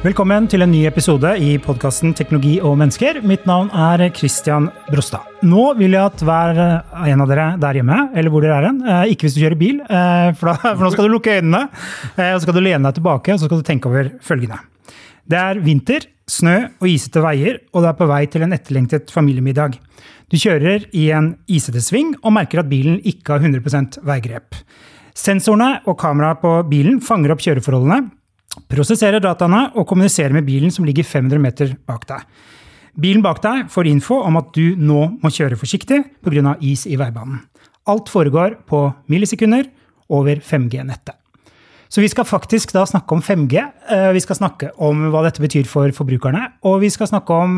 Velkommen til en ny episode i podkasten Teknologi og mennesker. Mitt navn er Christian Brostad. Nå vil jeg at hver en av dere der hjemme, eller hvor dere er hen, eh, ikke hvis du kjører bil, eh, for, da, for nå skal du lukke øynene, eh, og så skal du lene deg tilbake og så skal du tenke over følgende. Det er vinter, snø og isete veier, og du er på vei til en etterlengtet familiemiddag. Du kjører i en isete sving og merker at bilen ikke har 100% veigrep. Sensorene og kameraet på bilen fanger opp kjøreforholdene prosesserer dataene og kommuniserer med bilen som ligger 500 meter bak deg. Bilen bak deg får info om at du nå må kjøre forsiktig pga. is i veibanen. Alt foregår på millisekunder over 5G-nettet. Så vi skal faktisk da snakke om 5G. Vi skal snakke om hva dette betyr for forbrukerne. Og vi skal snakke om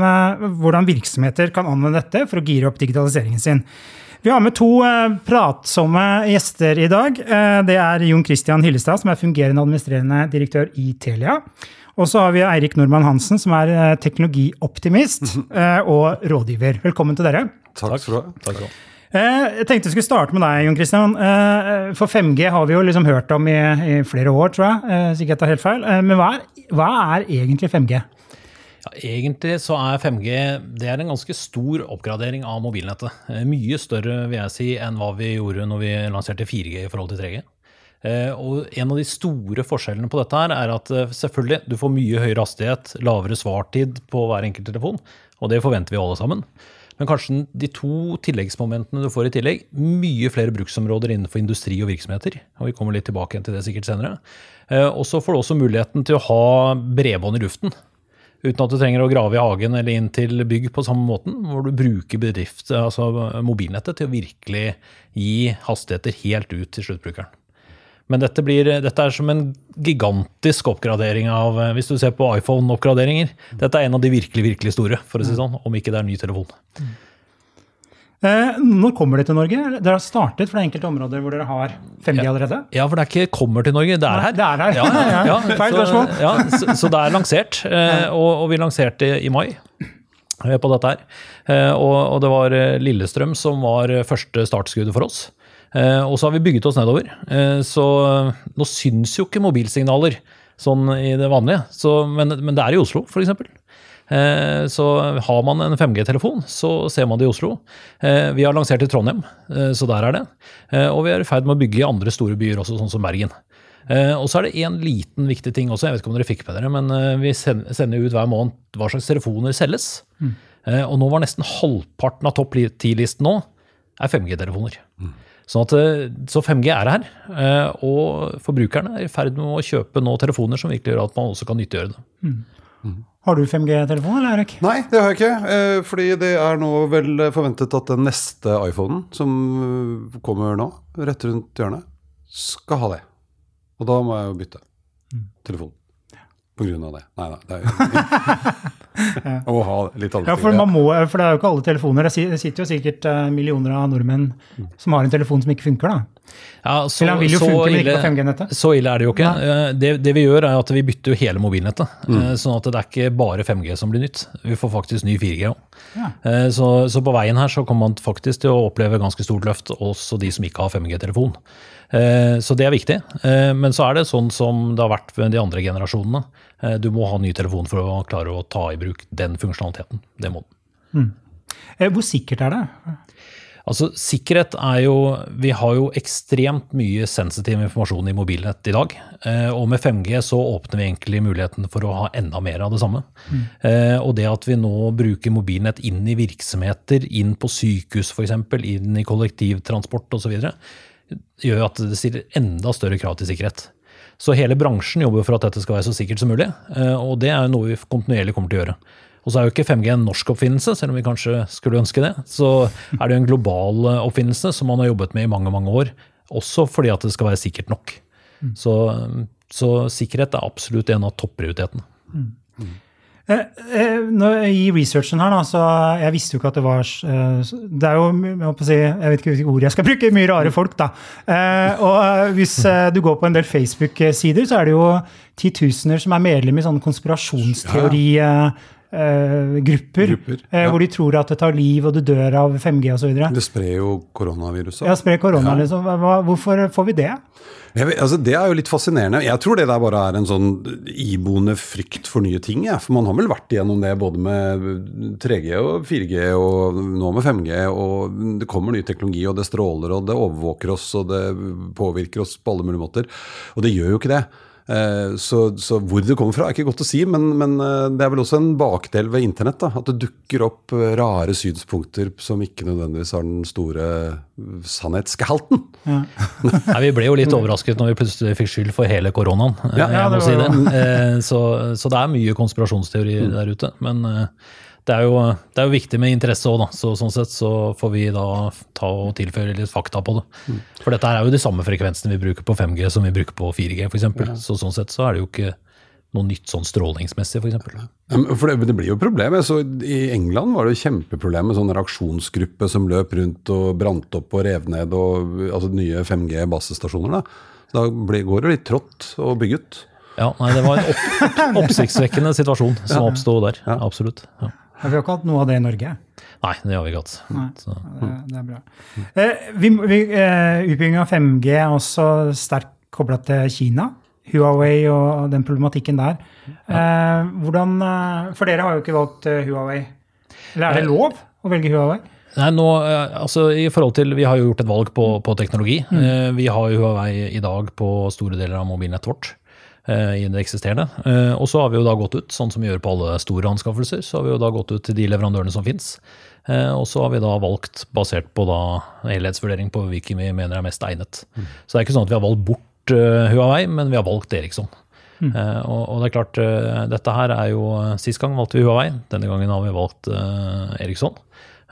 hvordan virksomheter kan anvende dette for å gire opp digitaliseringen sin. Vi har med to pratsomme gjester i dag. Det er Jon Christian Hillestad, som er fungerende administrerende direktør i Telia. Og så har vi Eirik Normann Hansen, som er teknologioptimist og rådgiver. Velkommen til dere. Takk skal du ha. Takk. Jeg tenkte vi skulle starte med deg, Jon Christian. For 5G har vi jo liksom hørt om i, i flere år, tror jeg. Sikkert jeg tar helt feil. Men hva er, hva er egentlig 5G? Ja, egentlig så er 5G det er en ganske stor oppgradering av mobilnettet. Mye større vil jeg si, enn hva vi gjorde når vi lanserte 4G i forhold til 3G. Og En av de store forskjellene på dette her er at selvfølgelig, du får mye høyere hastighet, lavere svartid på hver enkelt telefon, og det forventer vi alle sammen. Men kanskje de to tilleggsmomentene du får i tillegg, mye flere bruksområder innenfor industri og virksomheter. og Vi kommer litt tilbake til det sikkert senere. Og så får du også muligheten til å ha bredbånd i luften uten at du trenger å grave i hagen eller inn til bygg på samme måten, hvor du bruker bedrift, altså mobilnettet til å virkelig gi hastigheter helt ut til sluttbrukeren. Men dette, blir, dette er som en gigantisk oppgradering av Hvis du ser på iPhone-oppgraderinger. Dette er en av de virkelig virkelig store, for å si sånn, om ikke det er ny telefon. Når kommer det til Norge? Dere har startet fra enkelte områder hvor dere har 5G allerede? Ja, for det er ikke 'kommer til Norge', det er her. Det er her. Ja, ja, ja. Feil spørsmål. Ja, så, så det er lansert, eh, og, og vi lanserte i mai eh, på dette her. Eh, Og, og det var eh, Lillestrøm som var eh, første startskuddet for oss. Eh, Og så har vi bygget oss nedover. Eh, Så eh, nå syns jo ikke mobilsignaler sånn i det vanlige, så, men, men det er i Oslo f.eks. Eh, Så har man en 5G-telefon, så ser man det i Oslo. Eh, Vi har lansert i Trondheim, eh, så der er det. Eh, Og vi er i ferd med å bygge i andre store byer også, sånn som Bergen. Eh, Og så er det en liten viktig ting også, jeg vet ikke om dere fikk med dere, men vi sender ut hver måned hva slags telefoner selges. Mm. Og nå var nesten halvparten av topp 10-listen nå er 5G-telefoner. Sånn at, så 5G er her, eh, og forbrukerne er i ferd med å kjøpe nå telefoner som virkelig gjør at man også kan nyttiggjøre det. Har du 5G-telefon, eller Erik? Nei, det har jeg ikke. eh, Fordi det er nå vel forventet at den neste iPhonen, som eh, kommer nå, rett rundt hjørnet, skal ha det. Og da må jeg jo bytte telefon. På grunn av det. Nei da. Det er jo Jeg må ha litt andre Ja, for, man må, for det er jo ikke alle telefoner. Det sitter jo sikkert eh, millioner av nordmenn som har en telefon som ikke funker. da. Ja, så, Eller han vil jo så funke, men ikke ille- på 5G-nettet. Så ille er det jo ikke. Eh, Det, det vi gjør, er at vi bytter jo hele mobilnettet. Mm. Sånn at det er ikke bare 5G som blir nytt. Vi får faktisk ny 4G òg. Ja. Så, så på veien her så kommer man faktisk til å oppleve ganske stort løft, også de som ikke har 5G-telefon. Eh, Så det er viktig. Eh, Men så er det sånn som det har vært med de andre generasjonene. Eh, Du må ha ny telefon for å klare å ta i bruk den funksjonaliteten. Det må du. Mm. Hvor sikkert er det? Altså, Sikkerhet er jo Vi har jo ekstremt mye sensitiv informasjon i mobilnett i dag. Eh, og med 5G så åpner vi egentlig muligheten for å ha enda mer av det samme. Mm. og det at vi nå bruker mobilnett inn i virksomheter, inn på sykehus f.eks., inn i kollektivtransport osv., gjør at det stiller enda større krav til sikkerhet. Så hele bransjen jobber for at dette skal være så sikkert som mulig, eh, og det er noe vi kontinuerlig kommer til å gjøre. Og så er jo ikke 5G en norsk oppfinnelse, selv om vi kanskje skulle ønske det. Så er det jo en global eh, oppfinnelse som man har jobbet med i mange mange år, også fordi at det skal være sikkert nok. Så, så sikkerhet er absolutt en av topprioritetene. Eh, når, I researchen her, da, så jeg visste jo ikke at det var eh, Det er jo jeg, si, jeg vet ikke hvilke ord jeg skal bruke, mye rare folk, da. Eh, og eh, hvis eh, du går på en del Facebook-sider, så er det jo titusener som er medlem i sånne konspirasjonsteori-grupper. Grupper, ja. Hvor de tror at det tar liv, og du dør av 5G osv. Det sprer jo koronaviruset. Ja, sprer korona, liksom. Hva, hvorfor får vi det? Jeg vet, altså det er jo litt fascinerende. Jeg tror det der bare er en sånn iboende frykt for nye ting. Ja. For man har vel vært igjennom det både med 3G og 4G og nå med 5G. Og det kommer ny teknologi, og det stråler, og det overvåker oss, og det påvirker oss på alle mulige måter. Og det gjør jo ikke det. Eh, Så, så hvor det kommer fra, er ikke godt å si, men, men eh, det er vel også en bakdel ved internett. Da, at det dukker opp eh, rare synspunkter som ikke nødvendigvis har den store sannhetsgehalten. Nei, vi ble jo litt overrasket når vi plutselig fikk skyld for hele koronaen. Ja, ja, jeg må det si det. Eh, Så, så det er mye konspirasjonsteori der ute. Men det er jo, det er jo viktig med interesse òg, da. Så, sånn sett så får vi da ta og tilføre litt fakta på det. For dette er jo de samme frekvensene vi bruker på 5G som vi bruker på 4G, f.eks. Så sånn sett så er det jo ikke noe nytt sånn strålingsmessig, f.eks. Ja, men For det, det blir jo problem. Så I England var det jo kjempeproblem med sånn reaksjonsgruppe som løp rundt og brant opp og rev ned og, altså nye 5G-basestasjoner. Da da ble, går det litt trått å bygge ut. Ja, nei, det var en opp, oppsiktsvekkende situasjon som oppsto der. Absolutt. Ja. Vi har ikke hatt noe av det i Norge. Nei, det har vi ikke hatt. Det, det er bra. Eh, vi, vi, eh, utbygging av 5G er også sterkt kobla til Kina. Huawei og den problematikken der. Eh, hvordan, eh, for dere har jo ikke valgt eh, Huawei. Eller er det lov å velge Huawei? Nei, nå, eh, altså i forhold til, Vi har jo gjort et valg på, på teknologi. Mm. Vi har jo Huawei i dag på store deler av mobilnettet vårt. Eh, I det eksisterende. Eh, Og så har vi jo da gått ut, sånn som vi gjør på alle store anskaffelser, så har vi jo da gått ut til de leverandørene som fins. Og så har vi da valgt, basert på da helhetsvurdering på hvilken vi mener er mest egnet. Så det er ikke sånn at vi har valgt bort eh, Huawei, men vi har valgt Eriksson. Mm. og, og det er klart, eh, dette her er jo Sist gang valgte vi Huawei, denne gangen har vi valgt eh, Eriksson.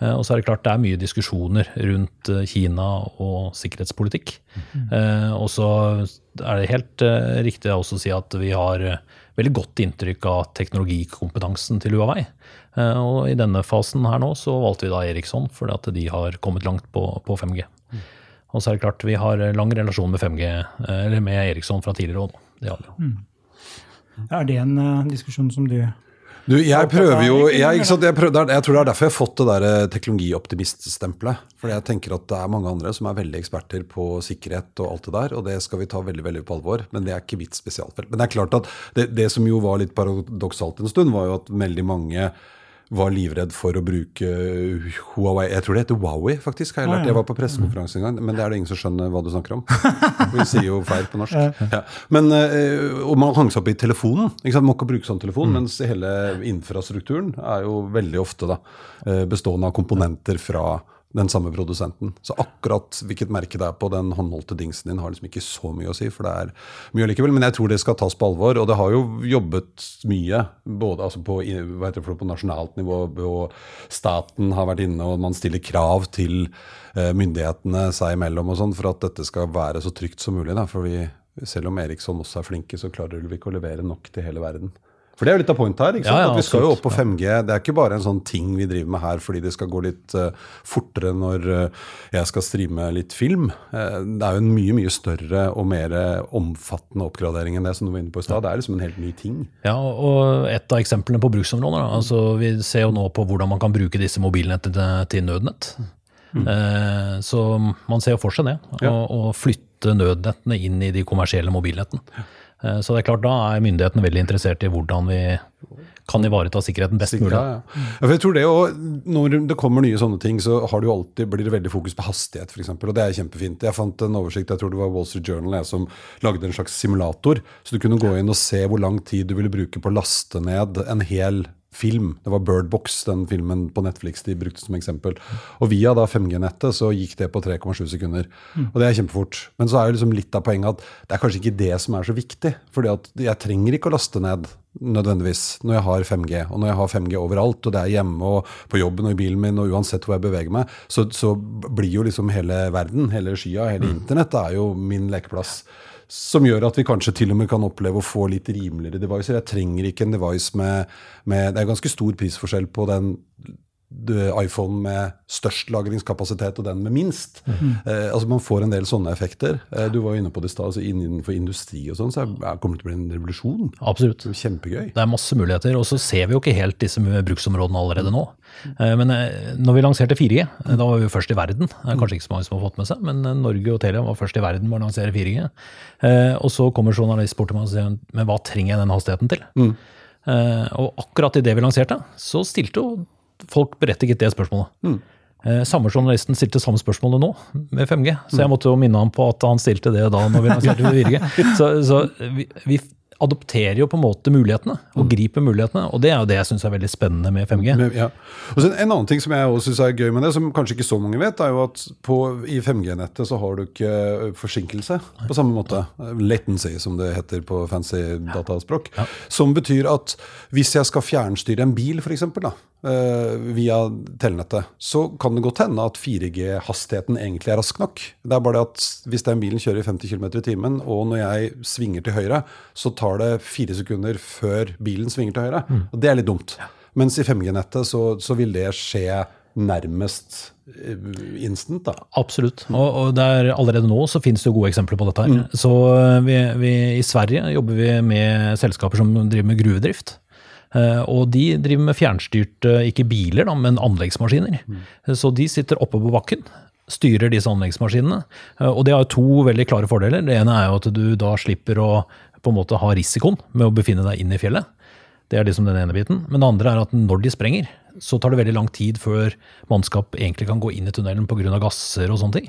Eh, Og så er det klart det er mye diskusjoner rundt eh, Kina og sikkerhetspolitikk. Mm. Og så er det helt eh, riktig også å si at vi har eh, veldig godt inntrykk av teknologikompetansen til Huawei. Eh, Og i denne fasen her nå så valgte vi da Eriksson, fordi at de har kommet langt på, på 5G. Og så er det klart vi har lang relasjon med 5G, eh, eller med Eriksson fra tidligere òg. Det har vi jo. Er det en eh, diskusjon som du Du, jeg prøver jo jeg, sant, jeg, prøver, er- jeg tror det er derfor jeg har fått det der eh, teknologioptimiststempelet. Fordi jeg tenker at det er mange andre som er veldig eksperter på sikkerhet og alt det der, og det skal vi ta veldig veldig på alvor. Men det er ikke mitt spesialfelt. Men det er klart at det, det som jo var litt paradoksalt en stund, var jo at veldig mange var livredd for å bruke Huawei Jeg tror det heter Huawei, faktisk. har Jeg lært. Jeg var på pressekonferanse en gang, men det er det ingen som skjønner hva du snakker om. Vi sier jo feil på norsk. Ja. Men, eh, og man hang seg opp i telefonen. Ikke sant? Man må ikke bruke sånn telefon, mens hele infrastrukturen er jo veldig ofte da, eh, bestående av komponenter fra den samme produsenten. Så akkurat hvilket merke det er på den håndholdte dingsen din, har liksom ikke så mye å si. For det er mye likevel. Men jeg tror det skal tas på alvor. Og det har jo jobbet mye, både altså på, det på nasjonalt nivå, og staten har vært inne, og man stiller krav til eh, myndighetene seg imellom og sånn, for at dette skal være så trygt som mulig. Da. For vi, selv om Eriksson også er flinke, så klarer vi ikke å levere nok til hele verden. For det er jo litt av pointet her. Ja, ja, at Vi skal jo opp på 5G. Det er ikke bare en sånn ting vi driver med her fordi det skal gå litt uh, fortere når uh, jeg skal streame litt film. Uh, det er jo en mye mye større og mer omfattende oppgradering enn det som du var inne på i stad. Det er liksom en helt ny ting. Ja, og et av eksemplene på bruksområder. da, Altså, vi ser jo nå på hvordan man kan bruke disse mobilnettene til, nødnett. Mm. så man ser jo for seg det, å å flytte nødnettene inn i de kommersielle mobilnettene. Eh, så det er klart da er myndighetene veldig interessert i hvordan vi kan ivareta sikkerheten best mulig. Ja, ja. Ja, for jeg tror det jo, Når det kommer nye sånne ting, så har det jo alltid, blir det veldig fokus på hastighet, f.eks. Og det er kjempefint. Jeg fant en oversikt, jeg tror det var Wall Street Journal jeg, som lagde en slags simulator. Så du kunne gå inn og se hvor lang tid du ville bruke på å laste ned en hel film. Det var Bird Box, den filmen på Netflix de brukte som eksempel. Og via da 5G-nettet så gikk det på 3,7 sekunder. Og det er kjempefort. Men så er jo liksom litt av poenget at det er kanskje ikke det som er så viktig. fordi at jeg trenger ikke å laste ned nødvendigvis når jeg har 5G. Og når jeg har 5G overalt, og det er hjemme og på jobben og i bilen min, og uansett hvor jeg beveger meg, så, så blir jo liksom hele verden, hele skya, hele internett det er jo min lekeplass. Som gjør at vi kanskje til og med kan oppleve å få litt rimeligere devices. Jeg trenger ikke en device med, med Det er ganske stor prisforskjell på den iPhone med størst lagringskapasitet og den med minst. Mm. Eh, altså Man får en del sånne effekter. Eh, du var jo inne på det i stad, altså innenfor industri og sånn, så er, kommer det til å bli en revolusjon. Absolutt. Det er kjempegøy. Det er masse muligheter, og så ser vi jo ikke helt disse bruksområdene allerede nå. Eh, men eh, når vi lanserte 4G, eh, da var vi jo først i verden. Det er kanskje ikke så mange som har fått med seg, men Norge og Telia var først i verden med å lansere 4G. Eh, og så kommer journalist bort til meg og sier men hva trenger jeg den hastigheten til? Mm. Og akkurat idet vi lanserte, så stilte jo folk berettiget det spørsmålet. Mm. Eh, samme journalisten stilte samme spørsmålet nå, med 5G. Så jeg måtte jo minne ham på at han stilte det da når vi lanserte 4G. Så, så vi, vi, adopterer jo på en måte mulighetene, og mm. griper mulighetene. Og det er jo det jeg syns er veldig spennende med 5G. Ja. og så En annen ting som jeg også syns er gøy med det, som kanskje ikke så mange vet, er jo at på, i 5G-nettet så har du ikke forsinkelse på samme måte. Latency, som det heter på fancy dataspråk. Ja. Som betyr at hvis jeg skal fjernstyre en bil, f.eks., via telenettet, så kan det godt hende at 4G-hastigheten egentlig er rask nok. Det er bare det at hvis den bilen kjører i 50 km i timen, og når jeg svinger til høyre, så tar det fire sekunder før bilen svinger til høyre. Mm. Og det er litt dumt. Ja. Mens i 5G-nettet så, så, vil det skje nærmest eh, instant. da. Absolutt. Og, og der, allerede nå så finnes det jo gode eksempler på dette. her. Mm. Så eh, vi, vi, I Sverige jobber vi med selskaper som driver med gruvedrift. Eh, og de driver med fjernstyrte, ikke biler, da, men anleggsmaskiner. Mm. Så de sitter oppe på bakken, styrer disse anleggsmaskinene. Og det har to veldig klare fordeler. Det ene er jo at du da slipper å på en måte ha risikoen med å befinne deg inn i fjellet. Det er liksom den ene biten. Men det andre er at når de sprenger, så tar det veldig lang tid før mannskap egentlig kan gå inn i tunnelen pga. gasser og sånne ting.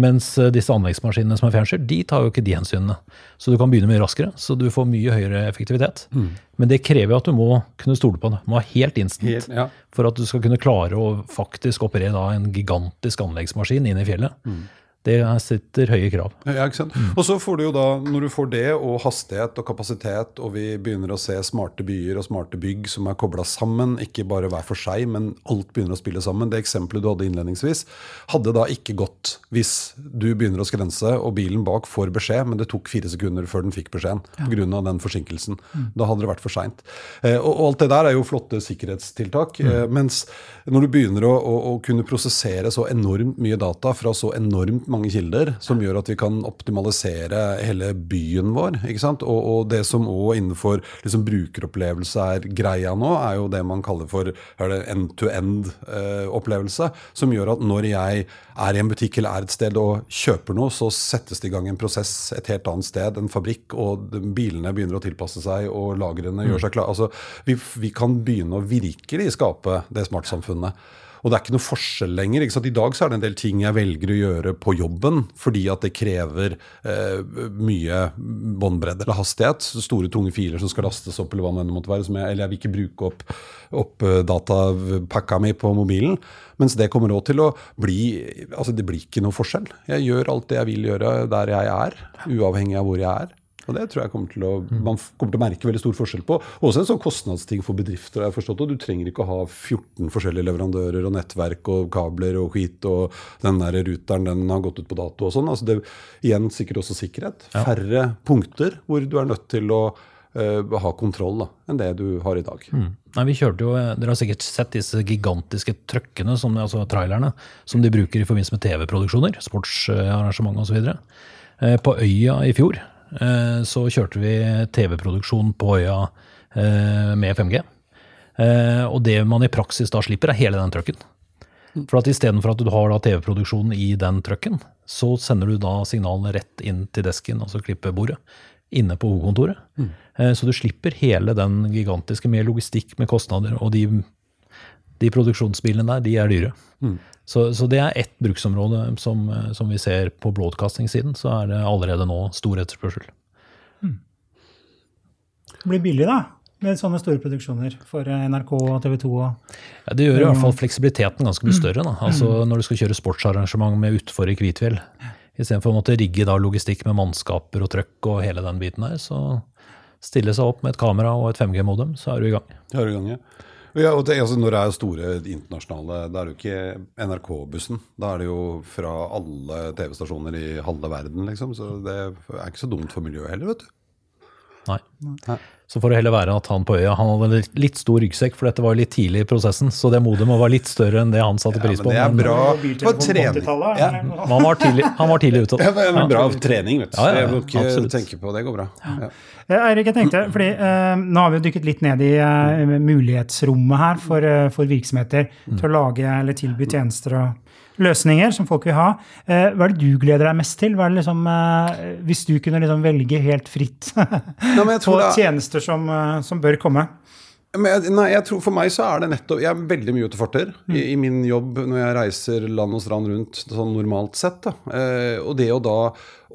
Mens eh, disse anleggsmaskinene som er fjernstyrt, de tar jo ikke de hensynene. Så du kan begynne mye raskere, så du får mye høyere effektivitet. Mm. Men det krever at du må kunne stole på det. Du må ha helt instant helt, ja. for at du skal kunne klare å faktisk operere en gigantisk anleggsmaskin inn i fjellet. Mm. Det setter høye krav. Ja, ikke sant? Mm. Og så får du jo da, Når du får det, og hastighet og kapasitet, og vi begynner å se smarte byer og smarte bygg som er kobla sammen, ikke bare hver for seg, men alt begynner å spille sammen Det eksempelet du hadde innledningsvis, hadde da ikke gått hvis du begynner å skrense, og bilen bak får beskjed, men det tok fire sekunder før den fikk beskjeden ja. pga. den forsinkelsen. Mm. Da hadde det vært for seint. Eh, og, og, alt det der er jo flotte sikkerhetstiltak. Mm. Eh, mens når du begynner å, å, å kunne prosessere så enormt mye data fra så enormt mange kilder som gjør at vi kan optimalisere hele byen vår. ikke sant? Og, og det som òg innenfor liksom, brukeropplevelse er greia nå, er jo det man kaller for end-to-end-opplevelse. Eh, som gjør at når jeg er i en butikk eller er et sted og kjøper noe, så settes det i gang en prosess et helt annet sted, en fabrikk, og bilene begynner å tilpasse seg, og lagrene mm. gjør seg klare. Altså, vi, vi kan begynne å virkelig skape det smartsamfunnet. Og det er ikke noe forskjell lenger. I dag så er det en del ting jeg velger å gjøre på jobben fordi at det krever eh, mye båndbredde eller hastighet. Store, tunge filer som skal lastes opp, eller hva det måtte være. Jeg, eller jeg vil ikke bruke opp, opp eh, datapakka mi på mobilen. Mens det kommer òg til å bli Altså, det blir ikke noe forskjell. Jeg gjør alt det jeg vil gjøre der jeg er, uavhengig av hvor jeg er. Og Det tror jeg kommer til å, man kommer til å merke veldig stor forskjell på. Også en sånn kostnadsting for bedrifter. jeg forstått, og Du trenger ikke å ha 14 forskjellige leverandører og nettverk og kabler og skit, og den der ruteren den har gått ut på dato og sånn. Altså det, igjen sikkert også sikkerhet. Færre punkter hvor du er nødt til å uh, ha kontroll da, enn det du har i dag. Mm. Nei, vi kjørte jo, Dere har sikkert sett disse gigantiske trøkkene, som, altså trailerne, som de bruker i forbindelse med TV-produksjoner, sportsarrangement osv. Uh, på Øya i fjor Eh, så kjørte vi TV-produksjon på øya eh, med 5G. Eh, og det man i praksis da slipper, er hele den trucken. For at Istedenfor at du har TV-produksjonen i den trucken, så sender du da signalene rett inn til desken, altså klippebordet, inne på hovedkontoret. Mm. Så du slipper hele den gigantiske med logistikk, med kostnader. Og de, de produksjonsbilene der, de er dyre. Mm. Så, så, det er ett bruksområde som, som vi ser på broadcasting-siden. Så er det allerede nå stor etterspørsel. Mm. Det blir billig, da? Med sånne store produksjoner for NRK og TV 2? Ja, det gjør i hvert fall fleksibiliteten ganske mye større. Da. Altså mm. Når du skal kjøre sportsarrangement med utfor i Kvitfjell, istedenfor å måtte rigge da logistikk med mannskaper og trøkk og hele den biten der, så stille seg opp med et kamera og et 5G-modem, så er du i gang. Er du i gang, ja. Ja, og det, altså Når det er store internasjonale Da er det jo ikke NRK-bussen. Da er det jo fra alle TV-stasjoner i halve verden, liksom. Så det er ikke så dumt for miljøet heller, vet du. Nei. Nei. Så får det heller være at han på øya han hadde litt- litt stor ryggsekk, for dette var jo litt tidlig i prosessen. Så det modemet var litt større enn det han satte pris på. Ja, men det er men- bra for på trening. Ja. han var tidlig, han var tidlig ute. Ja, men bra trening, vet du. Ja, ja, ja, jeg må ikke absolutt. tenke på det. går bra. Ja. Eh, Eirik, jeg tenkte, fordi eh, Nå har vi jo dykket litt ned i eh, mulighetsrommet her for, eh, for virksomheter til å lage eller tilby tjenester og løsninger som folk vil ha. Eh, hva er det du gleder deg mest til? Liksom, eh, hvis du kunne liksom velge helt fritt på er- tjenester som, eh, som bør komme? Men jeg, nei, jeg tror For meg så er det nettopp Jeg er veldig mye ute og mm. i, i min jobb når jeg reiser land og strand rundt sånn normalt sett. Eh, og det å da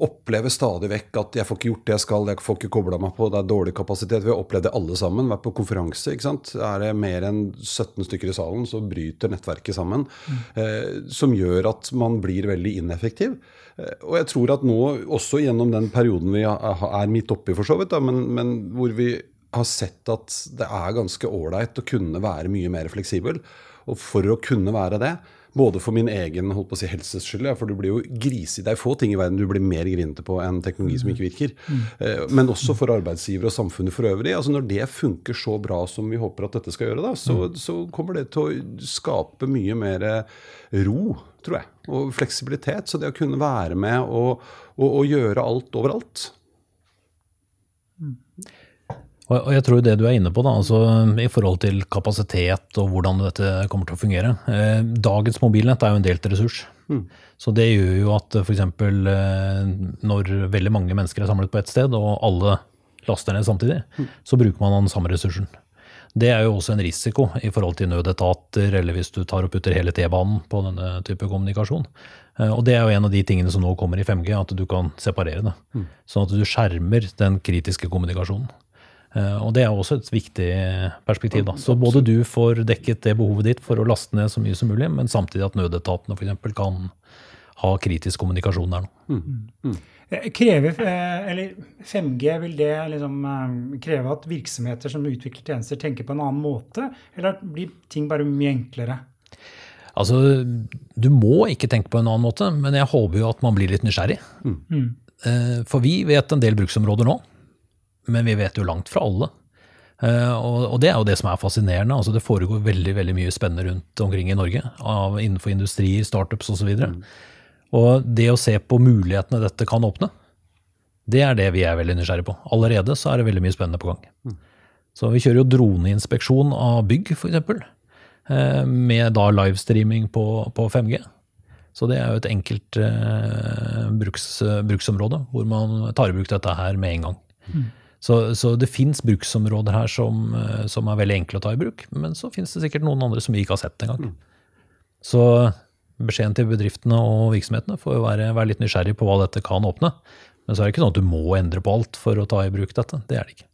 oppleve stadig vekk at jeg får ikke gjort det jeg skal, jeg får ikke kobla meg på, det er dårlig kapasitet. Vi har opplevd det alle sammen. Vært på konferanse. ikke sant? Er det mer enn 17 stykker i salen, så bryter nettverket sammen. Eh, som gjør at man blir veldig ineffektiv. Eh, og jeg tror at nå, også gjennom den perioden vi er midt oppi, for så vidt, da, men, men hvor vi har sett at det er ganske ålreit å kunne være mye mer fleksibel. Og for å kunne være det, både for min egen holdt på å si, helses skyld, for du blir jo grisig. Det er få ting i verden du blir mer grinete på enn teknologi som ikke virker. Eh, Men også for arbeidsgivere og samfunnet for øvrig. altså Når det funker så bra som vi håper at dette skal gjøre, da, så, så kommer det til å skape mye mer ro, tror jeg. Og fleksibilitet. Så det å kunne være med og, og, og gjøre alt overalt. Og jeg tror det du er inne på, da, altså i forhold til kapasitet og hvordan dette kommer til å fungere. Eh, dagens mobilnett er jo en delt ressurs. Så det gjør jo at f.eks. Eh, når veldig mange mennesker er samlet på ett sted, og alle laster ned samtidig, så bruker man den samme ressursen. Det er jo også en risiko i forhold til nødetater, eller hvis du tar og putter hele T-banen på denne type kommunikasjon. Eh, Og det er jo en av de tingene som nå kommer i 5G, at du kan separere det. Sånn at du skjermer den kritiske kommunikasjonen. Eh, Og det er også et viktig perspektiv. da. Så både du får dekket det behovet ditt for å laste ned så mye som mulig, men samtidig at nødetatene f.eks. kan ha kritisk kommunikasjon der nå. Eh, Krever, eh, eller 5G, vil det liksom eh, kreve at virksomheter som utvikler tjenester, tenker på en annen måte? Eller blir ting bare mye enklere? Altså, du må ikke tenke på en annen måte, men jeg håper jo at man blir litt nysgjerrig. Mm. For vi vet en del bruksområder nå, men vi vet jo langt fra alle. Eh, Og det er jo det som er fascinerende. altså Det foregår veldig veldig mye spennende rundt omkring i Norge, av, innenfor industrier, startups osv. Og, og det å se på mulighetene dette kan åpne, det er det vi er veldig nysgjerrige på. Allerede så er det veldig mye spennende på gang. Så vi kjører jo droneinspeksjon av bygg, f.eks. Eh, med da livestreaming på, på 5G. Så det er jo et enkelt eh, bruks, bruksområde hvor man tar i bruk dette her med en gang. Så, så det fins bruksområder her som, eh, som er veldig enkle å ta i bruk, men så fins det sikkert noen andre som vi ikke har sett engang. Så beskjeden til bedriftene og virksomhetene får jo være, være litt nysgjerrig på hva dette kan åpne. Men så er det ikke sånn at du må endre på alt for å ta i bruk dette. Det er det ikke.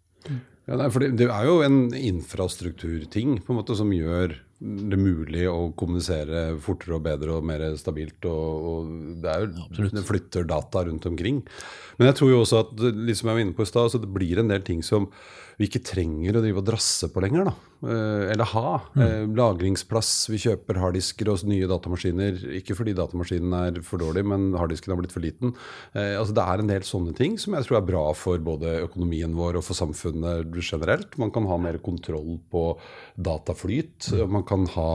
Ja, for det, det er jo en infrastrukturting på en måte som gjør det mulig å kommunisere fortere og bedre og mer stabilt. Og, og det, er jo, det flytter data rundt omkring. Men jeg tror jo også at liksom jeg var inne på i sted, så det blir en del ting som vi ikke trenger å drive og drasse på lenger. da, Eller ha. mm. Lagringsplass. Vi kjøper harddisker og nye datamaskiner. Ikke fordi datamaskinen er for dårlig, men harddisken har blitt for liten. Eh, altså Det er en del sånne ting som jeg tror er bra for både økonomien vår og for samfunnet generelt. Man kan ha mer kontroll på dataflyt. Mm. Man kan ha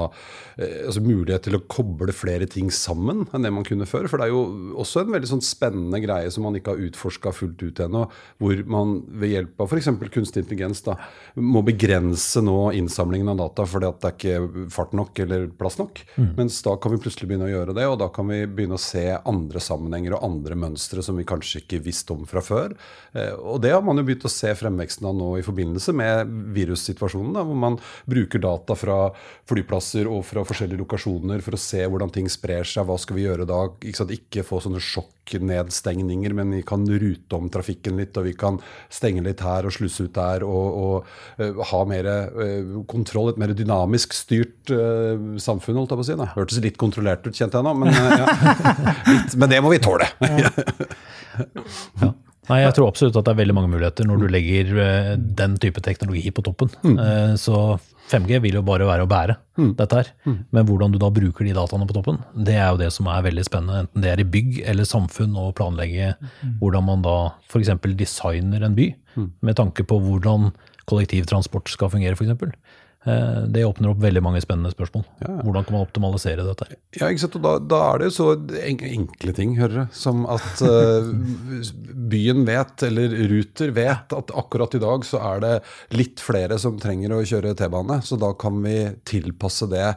eh, altså mulighet til å koble flere ting sammen enn det man kunne før. For det er jo også en veldig sånn spennende greie som man ikke har utforska fullt ut ennå, hvor man ved hjelp av f.eks. kunstig intelligens da, må begrense nå innsamlingen av data fordi at det er ikke fart nok eller plass nok. Mens da kan vi plutselig begynne å gjøre det, og da kan vi begynne å se andre sammenhenger og andre mønstre som vi kanskje ikke visste om fra før. Eh, og det har man jo begynt å se fremveksten av nå i forbindelse med virussituasjonen, da, hvor man bruker data fra flyplasser og fra forskjellige lokasjoner for å se hvordan ting sprer seg. Hva skal vi gjøre da? Ikke, sant? ikke få sånne sjokknedstengninger, men vi kan rute om trafikken litt, og vi kan stenge litt her og slusse ut der, og, og uh, ha mer eh, kontroll, et mer dynamisk styrt uh, samfunn, holdt jeg på å si. Det Hørtes litt kontrollert ut, kjente jeg nå, men, eh, ja. litt, men det må vi tåle. Ja. Nei, jeg tror absolutt at det er veldig mange muligheter når du legger uh, den type teknologi på toppen. Uh, Så 5G vil jo bare være å bære dette her. Men hvordan du da bruker de dataene på toppen, det er jo det som er veldig spennende. Enten det er i bygg eller samfunn, å planlegge hvordan man da f.eks. designer en by med tanke på hvordan kollektivtransport skal fungere, f.eks. Eh, Det åpner opp veldig mange spennende spørsmål. Hvordan kan man optimalisere dette? Ja, ikke sant? Og da, da er det jo så enkle ting, hører du, som at eh, byen vet, eller Ruter vet, at akkurat i dag så er det litt flere som trenger å kjøre T-bane, så da kan vi tilpasse det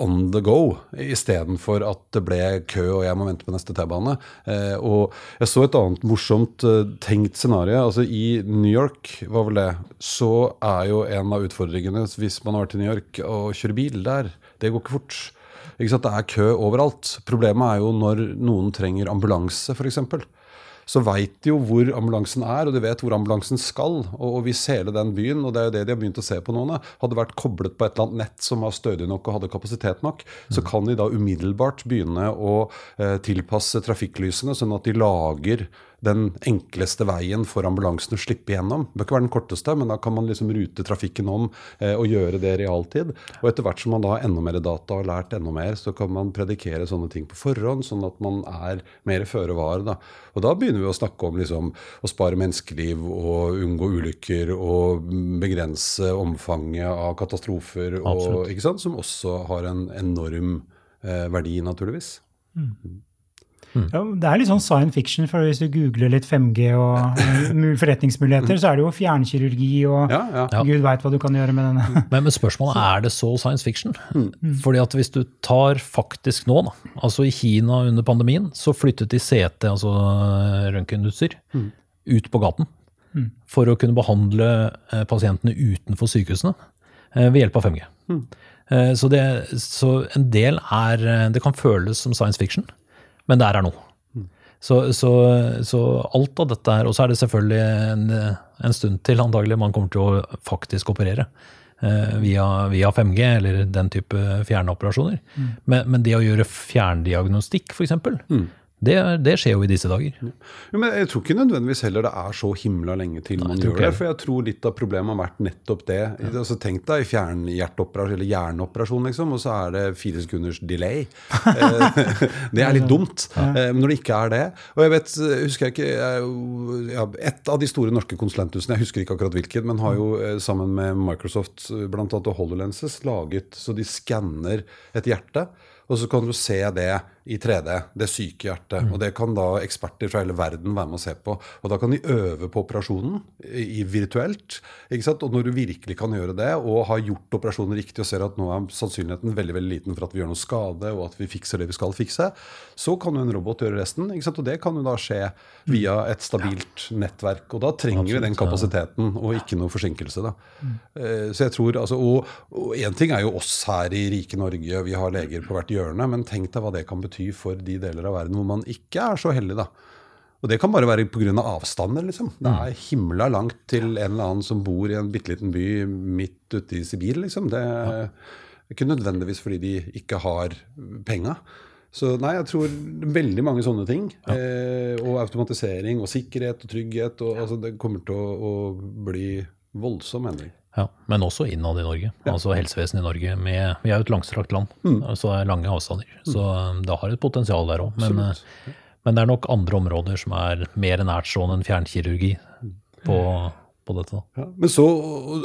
on the go, istedenfor at det ble kø og jeg må vente på neste T-bane. Eh, og jeg så et annet morsomt eh, tenkt scenario. Altså I New York, var vel det, så er jo en av utfordringene hvis man har vært i New York å kjøre bil der, det går ikke fort. Ikke sant? Det er kø overalt. Problemet er jo når noen trenger ambulanse, f.eks. Så veit de jo hvor ambulansen er, og de vet hvor ambulansen skal. Og, og hvis hele den byen, og det er jo det de har begynt å se på nå, hadde vært koblet på et eller annet nett som var stødig nok og hadde kapasitet nok, så kan de da umiddelbart begynne å eh, tilpasse trafikklysene, sånn at de lager den enkleste veien for ambulansen å slippe gjennom. Det bør ikke være den korteste, men da kan man liksom rute trafikken om eh, og gjøre det i realtid. Og etter hvert som man da har enda mer data og har lært enda mer, så kan man predikere sånne ting på forhånd, sånn at man er mer føre var. Da. Og da begynner vi å snakke om liksom, å spare menneskeliv og unngå ulykker og begrense omfanget av katastrofer, og, som også har en enorm eh, verdi, naturligvis. Ja, det er litt sånn science fiction, for hvis du googler litt 5G og eh, mul- forretningsmuligheter, så er det jo fjernkirurgi og Ja, ja. Gud veit hva du kan gjøre med denne. Men, men spørsmålet er det så science fiction? Fordi at hvis du tar faktisk nå, da, altså i Kina under pandemien, så flyttet de CT, altså røntgenutstyr, ut på gaten. For å kunne behandle eh, pasientene utenfor sykehusene eh, ved hjelp av 5G. Eh, Så, det, så en del er eh, Det kan føles som science fiction, men det er nå. Så, så, så alt av dette her, og så er det selvfølgelig en, en stund til antagelig man kommer til å faktisk operere eh, via, via 5G eller den type fjernoperasjoner. Men, men det å gjøre fjerndiagnostikk f.eks., det, det skjer jo i disse dager. Jo, men jeg tror ikke nødvendigvis heller det er så himla lenge til man jeg gjør det. For jeg tror litt av problemet har vært nettopp det. Altså, tenk deg fjernhjerteoperasjon eller hjerneoperasjon, liksom, og så er det fire sekunders delay. Eh, det er litt dumt Ja. men når det ikke er det. Og jeg vet, eh, husker jeg ikke ja, Et av de store norske konsulenthusene, jeg husker ikke akkurat hvilket, men har jo eh, sammen med Microsoft eh, blant annet og HoloLenses laget så de skanner et hjerte. Og så kan du se det i 3D, det syke hjertet. Og det kan da eksperter fra hele verden være med å se på. Og da kan de øve på operasjonen i, virtuelt. Og når du virkelig kan gjøre det, og har gjort operasjonen riktig og ser at nå er sannsynligheten veldig veldig liten for at vi gjør noe skade, og at vi fikser det vi skal fikse, så kan jo en robot gjøre resten. Og det kan jo da skje via et stabilt nettverk. Og da trenger vi den kapasiteten, og ikke noe forsinkelse. da. Mm. Så jeg tror, altså, Og og én ting er jo oss her i rike Norge, vi har leger på hvert hjørne, men tenk deg hva det kan bety for de deler av verden hvor man ikke er så heldig. da. Og det kan bare være pga. avstander. liksom. Det er himla langt til en eller annen som bor i en bitte liten by midt ute i Sibir. liksom. Det er ikke nødvendigvis fordi de ikke har penga. Så nei, jeg tror veldig mange sånne ting. Eh, og automatisering og sikkerhet og trygghet. Og, altså, det kommer til å, å bli voldsom endring. Ja, men også innad i Norge. Altså helsevesenet i Norge. Med, vi er jo et langstrakt land, så det er lange avstander. Så um, det har et potensial der òg. Men, eh, men det er nok andre områder som er mer nærtstående enn fjernkirurgi på, på dette. Ja, men så,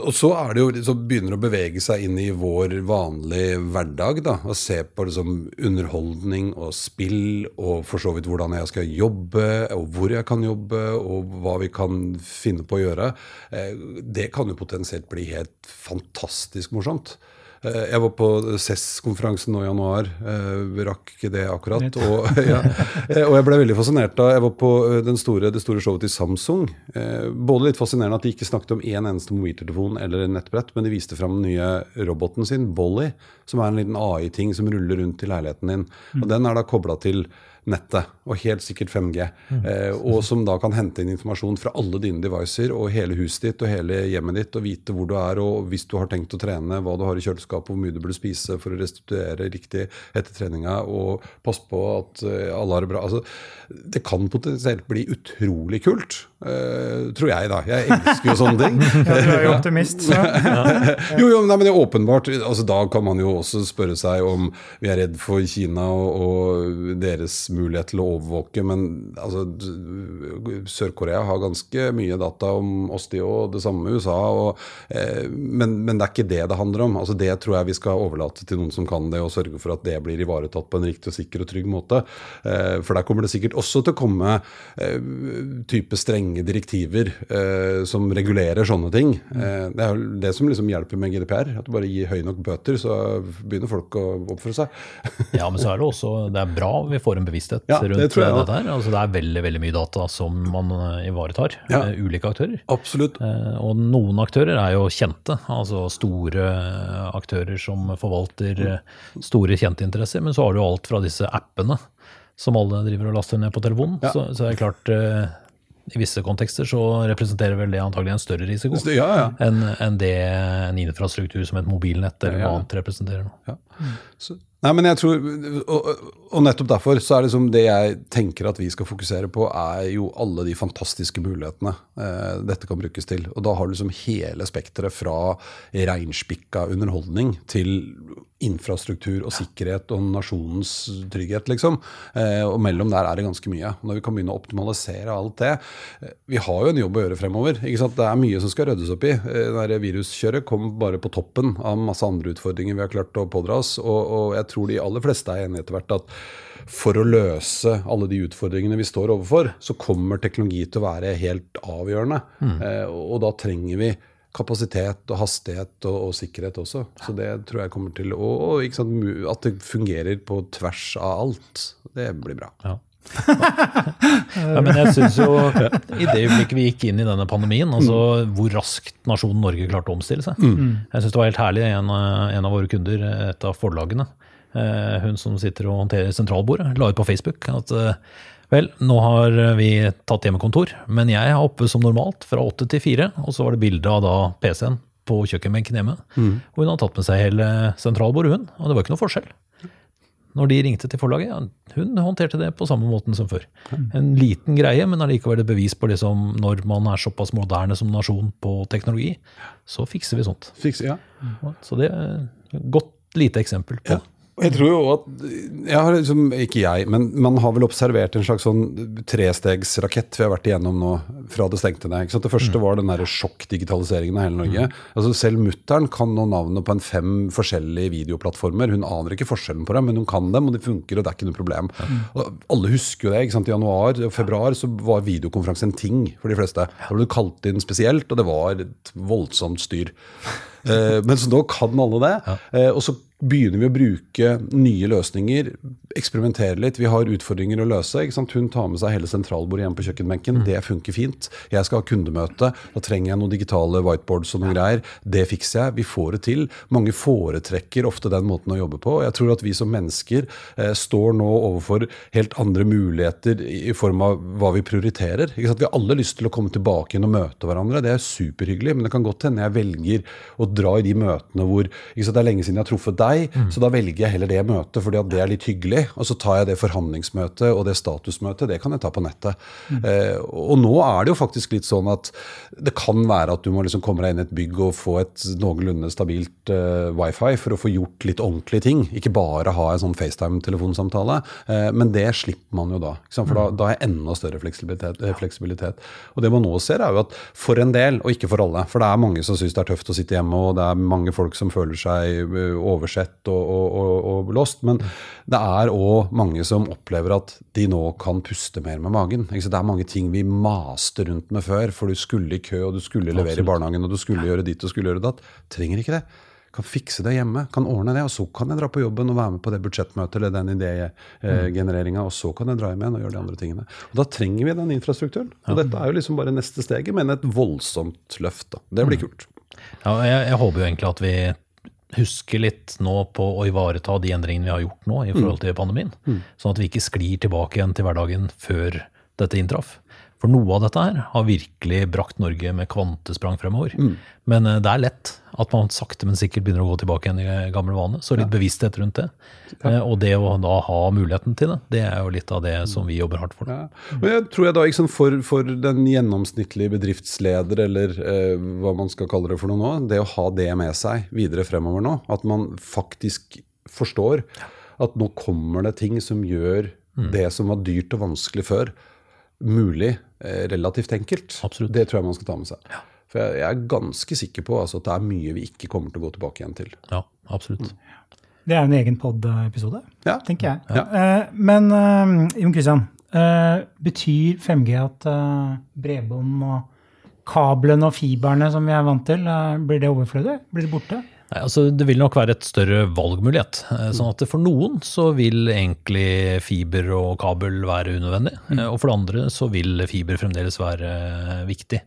og så er det jo, så begynner det å bevege seg inn i vår vanlige hverdag. da, Og se på liksom underholdning og spill, og for så vidt hvordan jeg skal jobbe, og hvor jeg kan jobbe, og hva vi kan finne på å gjøre. Eh, Det kan jo potensielt bli helt fantastisk morsomt. Eh, Jeg var på CESS-konferansen nå i januar. Jeg Rakk ikke det akkurat. Og, ja, eh, og jeg ble veldig fascinert da jeg var på eh, den store, det store showet til Samsung. Eh, Både litt fascinerende at de ikke snakket om én eneste mobiltelefon eller nettbrett, men de viste fram den nye roboten sin, Bolly, som er en liten AI-ting som ruller rundt i leiligheten din. Og Den er da kobla til nettet, og helt sikkert 5G. Eh, og som da kan hente inn informasjon fra alle dine devicer og hele huset ditt og hele hjemmet ditt, og vite hvor du er, og hvis du har tenkt å trene, hva du har i kjøleskapet, hvor mye du burde spise for å restituere riktig etter treninga, og passe på at eh, alle har det bra. Altså, det kan potensielt bli utrolig kult, eh, tror jeg, da. Jeg elsker jo sånne ting. Ja, du er jo optimist, så. jo, jo, nei, men det er åpenbart. Altså, da kan man jo også spørre seg om vi er redd for Kina og, og deres mulighet til å overvåke. Men altså, Sør-Korea har ganske mye data om oss, de òg. Det samme med USA. Og, eh, men, men det er ikke det det handler om. Altså, det tror jeg vi skal overlate til noen som kan det, og sørge for at det blir ivaretatt på en riktig og sikker og trygg måte. Eh, for der kommer det sikkert også til å komme eh, type strenge direktiver eh, som regulerer sånne ting. Eh, det er jo det som liksom hjelper med GDPR. At du bare gir høye nok bøter, så begynner folk å oppføre seg. Ja, men så er det også det er bra vi får en bevissthet Ja, rundt det, jeg dette her. Altså, det er veldig veldig mye data som man eh, ivaretar. Ja. eh, Ulike aktører. Absolutt. Eh, Og noen aktører er jo kjente, altså store aktører som forvalter eh, store kjente interesser. Men så har du alt fra disse appene som alle driver og laster ned på telefonen. Ja. Så, så er det klart, i visse kontekster så representerer vel det antagelig en større risiko Ja, ja. enn en det en infrastruktur som et mobilnett eller Ja, noe annet representerer. nå. Ja. Så, nei, men jeg tror, og, og nettopp derfor så er det som det jeg tenker at vi skal fokusere på, er jo alle de fantastiske mulighetene eh, dette kan brukes til. Og da har du liksom hele spekteret fra reinspikka underholdning til infrastruktur og sikkerhet og nasjonens trygghet, liksom. Eh, og mellom der er det ganske mye. Når vi kan begynne å optimalisere alt det eh, Vi har jo en jobb å gjøre fremover. Det er mye som skal ryddes opp i. Eh, Det der viruskjøret kom bare på toppen av masse andre utfordringer vi har klart å pådra oss. Og, og jeg tror de aller fleste er enige etter hvert at for å løse alle de utfordringene vi står overfor, så kommer teknologi til å være helt avgjørende. Mm. og da trenger vi kapasitet og hastighet og, og sikkerhet også. Så det tror jeg kommer til å og, ikke sant, At det fungerer på tvers av alt. Det blir bra. Ja. ja, men jeg synes jo, i det øyeblikket vi gikk inn i denne pandemien, altså hvor raskt nasjonen Norge klarte å omstille seg. Jeg synes det var helt herlig, en, en av våre kunder, et av forlagene, eh, hun som sitter og håndterer sentralbordet, la ut på Facebook at eh, vel, nå har vi tatt hjemmekontor, men jeg er oppe som normalt fra åtte til fire, og så var det bilde av da PC-en på kjøkkenbenken hjemme. Og hun har tatt med seg hele sentralbordet, hun, og det var ikke noe forskjell. Når de ringte til forlaget, ja, hun håndterte det på samme måten som før. En liten greie, men allikevel et bevis på liksom, når man er såpass moderne som nasjon på teknologi, så fikser vi sånt. Fikser, ja. Så det er et godt lite eksempel på Ja. Jeg tror jo at jeg har liksom, Ikke jeg, men man har vel observert en slags sånn trestegsrakett vi har vært igjennom nå fra det stengte ned. Det første var den der sjokkdigitaliseringen av hele Norge. Altså Selv mutter'n kan nå navnet på en fem forskjellige videoplattformer. Hun aner ikke forskjellen på dem, men hun kan dem, og de funker, og det er ikke noe problem. Og alle husker jo det. ikke sant? I januar og februar så var videokonferanse en ting for de fleste. Da ble du kalt inn spesielt, og det var et voldsomt styr. Eh, men så nå kan alle det. Eh, og så begynner vi å bruke nye løsninger, eksperimentere litt. Vi har utfordringer å løse. ikke sant? Hun tar med seg hele sentralbordet hjem på kjøkkenbenken. Det funker fint. Jeg skal ha kundemøte. Da trenger jeg noen digitale whiteboards og noen greier. Det fikser jeg. Vi får det til. Mange foretrekker ofte den måten å jobbe på. Jeg tror at vi som mennesker eh, står nå overfor helt andre muligheter i i form av hva vi prioriterer. Ikke sant? Vi har alle lyst til å komme tilbake inn og møte hverandre. Det er superhyggelig, men det kan godt hende jeg velger å dra i de møtene hvor ikke sant? Det er lenge siden jeg har truffet deg, så da velger jeg heller det møtet fordi at det er litt hyggelig. Og så tar jeg det forhandlingsmøtet og det statusmøtet, det kan jeg ta på nettet. Eh, og nå er det jo faktisk litt sånn at det kan være at du må liksom komme deg inn i et bygg og få et noenlunde stabilt eh, wifi for å få gjort litt ordentlige ting. Ikke bare ha en sånn FaceTime-telefonsamtale. Eh, men det slipper man jo da. Ikke sant? For da, da er enda større fleksibilitet, eh, fleksibilitet. Og det man nå ser, er jo at for en del, og ikke for alle, for det er mange som syns det er tøft å sitte hjemme, og det er mange folk som føler seg eh, oversett og, og, og, og lost, men det er òg mange som opplever at de nå kan puste mer med magen. Det er mange ting vi maste rundt med før, for du skulle i kø, og du skulle levere i barnehagen, og du skulle gjøre ditt og skulle gjøre datt. Trenger ikke det kan fikse det hjemme, kan ordne det, og så kan jeg dra på jobben og være med på det budsjettmøtet eller den idégenereringa, og så kan jeg dra hjem igjen og gjøre de andre tingene. Og Da trenger vi den infrastrukturen. Og dette er jo liksom bare neste steget, men et voldsomt løft. da. Det blir kult. Ja, jeg, jeg håper jo egentlig at vi huske litt nå på å ivareta de endringene vi har gjort nå i forhold til pandemien. Sånn at vi ikke sklir tilbake igjen til hverdagen før dette inntraff. For noe av dette her har virkelig brakt Norge med kvantesprang fremover. Men eh, det er lett at man sakte, men sikkert begynner å gå tilbake igjen i gamle vane. Så litt bevissthet rundt det. Ja. Og det å da ha muligheten til det, det er jo litt av det som vi jobber hardt for. Ja. Og jeg tror jeg da, liksom for, for den gjennomsnittlige bedriftsleder, eller eh, hva man skal kalle det for noe nå, det å ha det med seg videre fremover nå, at man faktisk forstår at nå kommer det ting som gjør det som var dyrt og vanskelig før, mulig eh, relativt enkelt. Absolutt. Det tror jeg man skal ta med seg. For jeg, jeg er ganske sikker på altså, at det er mye vi ikke kommer til å gå tilbake igjen til. Ja, absolutt. Det er en egen pod-episode, Ja. tenker jeg. Ja. Eh, men eh, Jon Christian, eh, betyr 5G at eh, bredbånd og kablene og fiberne som vi er vant til, eh, blir det overflødig? Blir det borte? Nei, altså Det vil nok være et større valgmulighet. Eh, Sånn at For noen så vil egentlig fiber og kabel være unødvendig. Mm. Og for det andre så vil fiber fremdeles være eh, viktig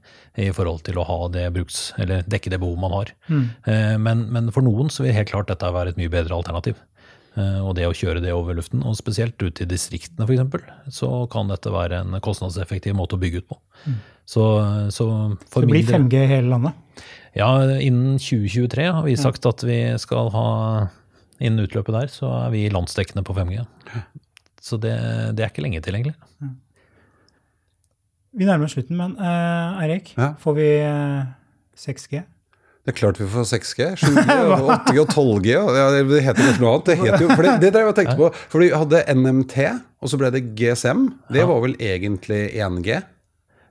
i forhold til å ha det bruks, eller dekke det behovet man har. Mm. Men, men for noen så vil helt klart dette være et mye bedre alternativ. Eh, Og det å kjøre det over luften, og spesielt ute i distriktene f.eks., så kan dette være en kostnadseffektiv måte å bygge ut på. Så, så for Det blir 5G i hele landet? Ja, innen 2023 har vi sagt at vi skal ha Innen utløpet der, så er vi landsdekkende på 5G. Så det, det er ikke lenge til, egentlig. Vi nærmer oss slutten, men uh, Eirik, Ja. får vi uh, 6G? Det er klart vi får 6G, 7G, 8G og 12G. og Ja, det heter kanskje noe annet. Det heter jo, for det, det drev jeg og tenkte på. For vi hadde NMT, og så ble det GSM. Det var vel egentlig 1G?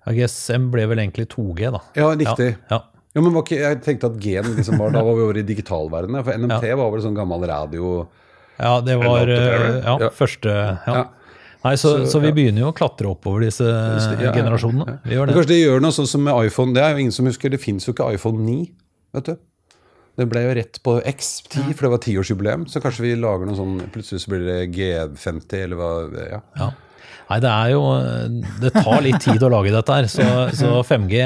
Ja, GSM ble vel egentlig 2G, da. Ja, riktig. Ja, Ja, men var ikke, jeg tenkte at G-en liksom var, da var vi over i digitalverdenen. For NMT var vel sånn gammel radio ja det var eh, ja, Ja. første ja. Ja. Nei, så, Så, så vi ja. begynner jo å klatre oppover disse ja, ja. generasjonene. Vi gjør Men det. Kanskje det gjør noe sånn som med iPhone. Det er jo ingen som husker. Det fins jo ikke iPhone 9. vet du. Det ble jo rett på X10, for det var tiårsjubileum. Så kanskje vi lager noe sånn Plutselig så blir det G50, eller hva ja. Nei, det er jo Det tar litt tid å lage dette her. Så, så 5G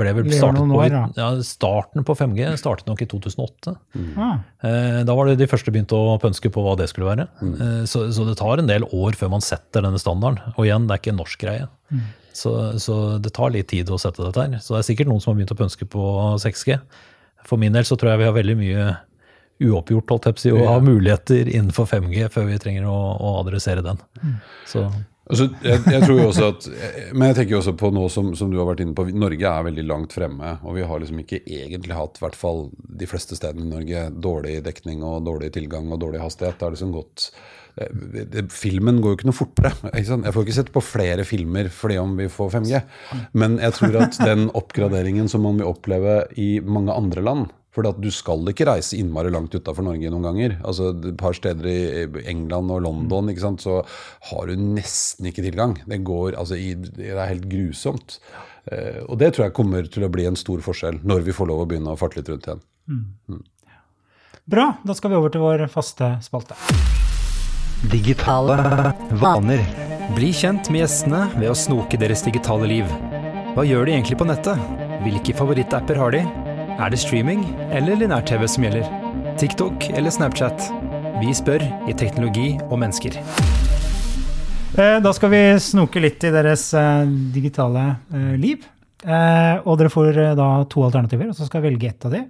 ble vel startet på ja, Starten på 5G startet nok i 2008. Ah, Eh, Da var det de første begynte å pønske på hva det skulle være. Mm. Så, så det tar en del år før man setter denne standarden. Og igjen, det er ikke en norsk greie. Så, så det tar litt tid å sette dette her. Så det er sikkert noen som har begynt å pønske på 6G. For min del så tror jeg vi har veldig mye uoppgjort, holdt jeg på å si, og har muligheter innenfor 5G før vi trenger å, å adressere den. Så Altså, jeg, jeg tror jo også at, Men jeg tenker jo også på nå som, som du har vært inne på, Norge er veldig langt fremme. Og vi har liksom ikke egentlig hatt, i hvert fall de fleste stedene i Norge, dårlig dekning og dårlig tilgang og dårlig hastighet. Det er liksom gått det, det, Filmen går jo ikke noe fortere. Ikke? Jeg får ikke sett på flere filmer fordi om vi får 5G. Men jeg tror at den oppgraderingen som man vil oppleve i mange andre land for at du skal ikke reise innmari langt utafor Norge noen ganger. Altså Et par steder i England og London ikke sant, så har du nesten ikke tilgang. Det går, altså i, det er helt grusomt. Eh, og det tror jeg kommer til å bli en stor forskjell når vi får lov å begynne å farte litt rundt igjen. bra, da skal vi over til vår faste spalte. Digitale vaner. Bli kjent med gjestene ved å snoke deres digitale liv. Hva gjør de egentlig på nettet? Hvilke favorittapper har de? Er det streaming eller linær-TV som gjelder? TikTok eller Snapchat? Vi spør i Teknologi og mennesker. Eh, Da skal vi snoke litt i deres eh, digitale eh, liv. Eh, Og dere får da to alternativer, og så skal velge ett av de.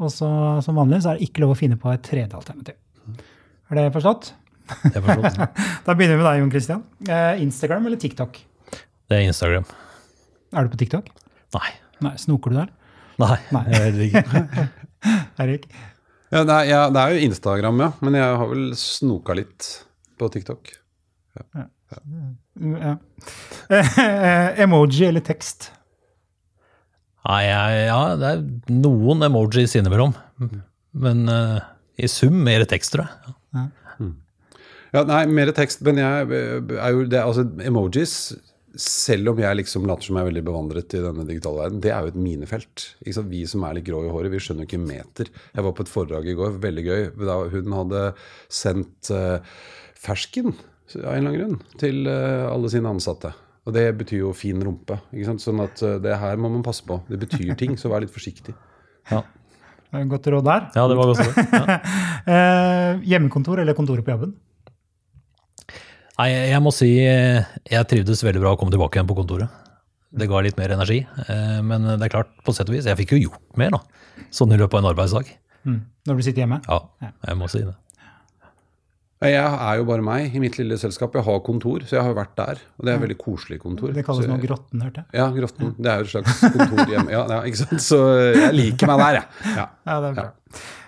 Og så som vanlig så er det ikke lov å finne på et tredje alternativ. Er det forstått? det er forstått. Da begynner vi med deg, Jon Christian. Eh, Instagram eller TikTok? Det er Instagram. Er du på TikTok? Nei. Nei, Snoker du der? Nei. Nei. Heller ikke. Erik? Ja, nei, ja, det er jo Instagram, ja. Men jeg har vel snoka litt på TikTok. Ja. Ja. Emoji eller tekst? Nei, ja, det er noen emojis innimellom. Men uh, i sum mer tekst, tror jeg. Ja, nei, mer tekst, men jeg eh, er jo det, altså emojis selv om jeg liksom later som jeg er veldig bevandret i denne digitale verden, det er jo et minefelt. Ikke sant? Vi som er litt grå i håret, vi skjønner jo ikke meter. Jeg var på et foredrag i går, veldig gøy. Da hun hadde sendt uh, fersken av en eller annen grunn til eh, alle sine ansatte. Og det betyr jo fin rumpe. Ikke sant? Sånn at eh, det her må man passe på. Det betyr ting, så vær litt forsiktig. Ja. Godt råd der. Ja, det var godt råd. Ja. Eh, hjemmekontor eller kontoret på jobben? Nei, jeg må si eh, jeg trivdes veldig bra å komme tilbake igjen på kontoret. Det ga litt mer energi. eh, Men det er klart, på sett og vis, jeg fikk jo gjort mer da, sånn i løpet av en arbeidsdag. Mm. Når du sitter hjemme? Ja, jeg må si det. Jeg er jo bare meg i mitt lille selskap. Jeg har kontor, så jeg har vært der. Og det er et veldig koselig kontor. Det kalles nå Grotten, hørte jeg. Ja, Grotten. Det er jo et slags kontor hjemme. Ja, ja, ikke sant? Så jeg liker meg der, jeg. Ja. Ja, det er bra.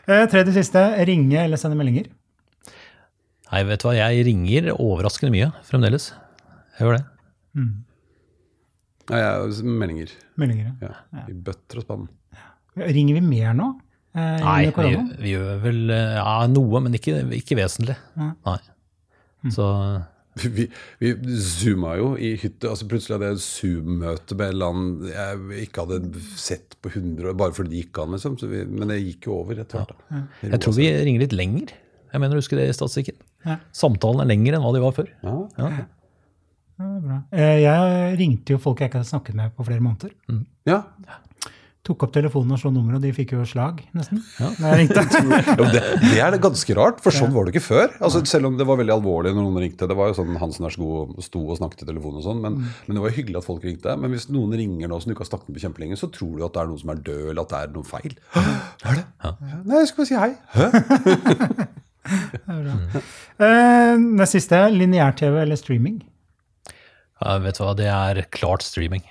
Ja. tredje siste, ringe eller sende meldinger? Nei, vet du hva, jeg ringer overraskende mye fremdeles. Jeg gjør det. Ja, jeg, meldinger. Meldinger, ja. Ja, I bøtter og spann. Ringer vi mer nå? Eh, Nei, vi, vi gjør vel eh, ja, noe, men ikke, ikke vesentlig. Nei. Så Vi, vi zooma jo i hytte. altså Plutselig hadde jeg et Zoom-møte med et annen jeg ikke hadde sett på 100 år, bare fordi det gikk an. liksom. Så vi, men det gikk jo over etter hvert. Ja. Jeg tror vi ringer litt lenger. Jeg mener, husker det i statistikken. Ja. Samtalen er lengre enn hva de var før. ja. Ja. Ja, det er bra. Eh, jeg ringte jo folk jeg ikke hadde snakket med på flere måneder. ja. Tok opp telefonen og så nummeret, og de fikk jo slag, nesten. Når jeg ringte. Jo, det, det er ganske rart, for sånn var det ikke før. Altså, selv om det var veldig alvorlig når noen ringte. Det var jo sånn Hansen er så god sto og snakket i telefonen og sånn, men, men det var jo hyggelig at folk ringte. Men hvis noen ringer nå som du ikke har snakket med på kjempelenge, så tror du at det er noen som er død, eller at det er noe feil. Hva er det? Ja. Nei, jeg skal bare si hei. Hæ? Eh, det siste, lineær-TV eller streaming? Ja, vet du hva, det er klart streaming.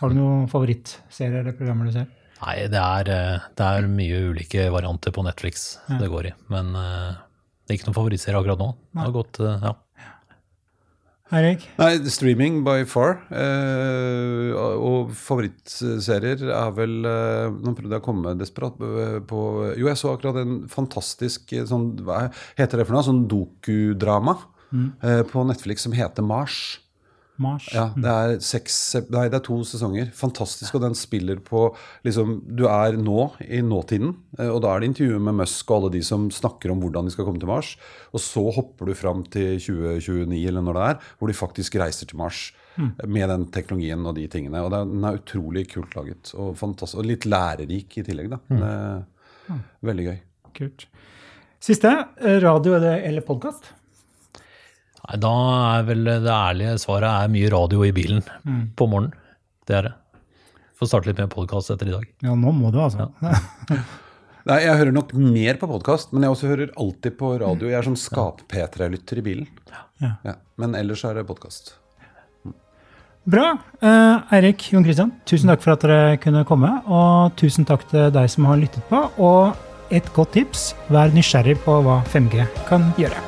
Har du noen favorittserier eller programmer du ser? Nei, det er, eh, det er mye ulike varianter på Netflix det går i. Men eh, det er ikke noen favorittserie akkurat nå. Det har gått, eh, ja. Eirik? Nei, streaming by far. Eh, og favorittserier er vel eh, Nå prøvde jeg å komme desperat på Jo, jeg så akkurat en fantastisk eh, sånn Hva heter det for noe? Sånn dokudrama eh, på Netflix som heter Mars. Mars? Ja, det er, seks, nei, det er to sesonger. Fantastisk. Og den spiller på liksom, Du er nå i nåtiden, eh, og da er det intervjuet med Musk og alle de som snakker om hvordan de skal komme til Mars. Og så hopper du fram til 2029, eller når det er, hvor de faktisk reiser til Mars. Mm. Med den teknologien og de tingene. Og er, den er utrolig kult laget. Og, og litt lærerik i tillegg, da. Det er veldig gøy. Kult. Siste, eh, radio eller, eller podkast? Nei, Da er vel det ærlige svaret er mye radio i bilen på morgenen. Det er det. Får starte litt med podkast etter i dag. Ja, nå må du, altså. Nei, Jeg hører nok mer på podkast, men jeg også hører alltid på radio. Jeg er sånn skap-P3-lytter i bilen. Ja. Ja. Men ellers er det podkast. Bra. Eh, Eirik, Jon Christian, tusen takk for at dere kunne komme. Og tusen takk til deg som har lyttet på. Og et godt tips, vær nysgjerrig på hva 5G kan gjøre.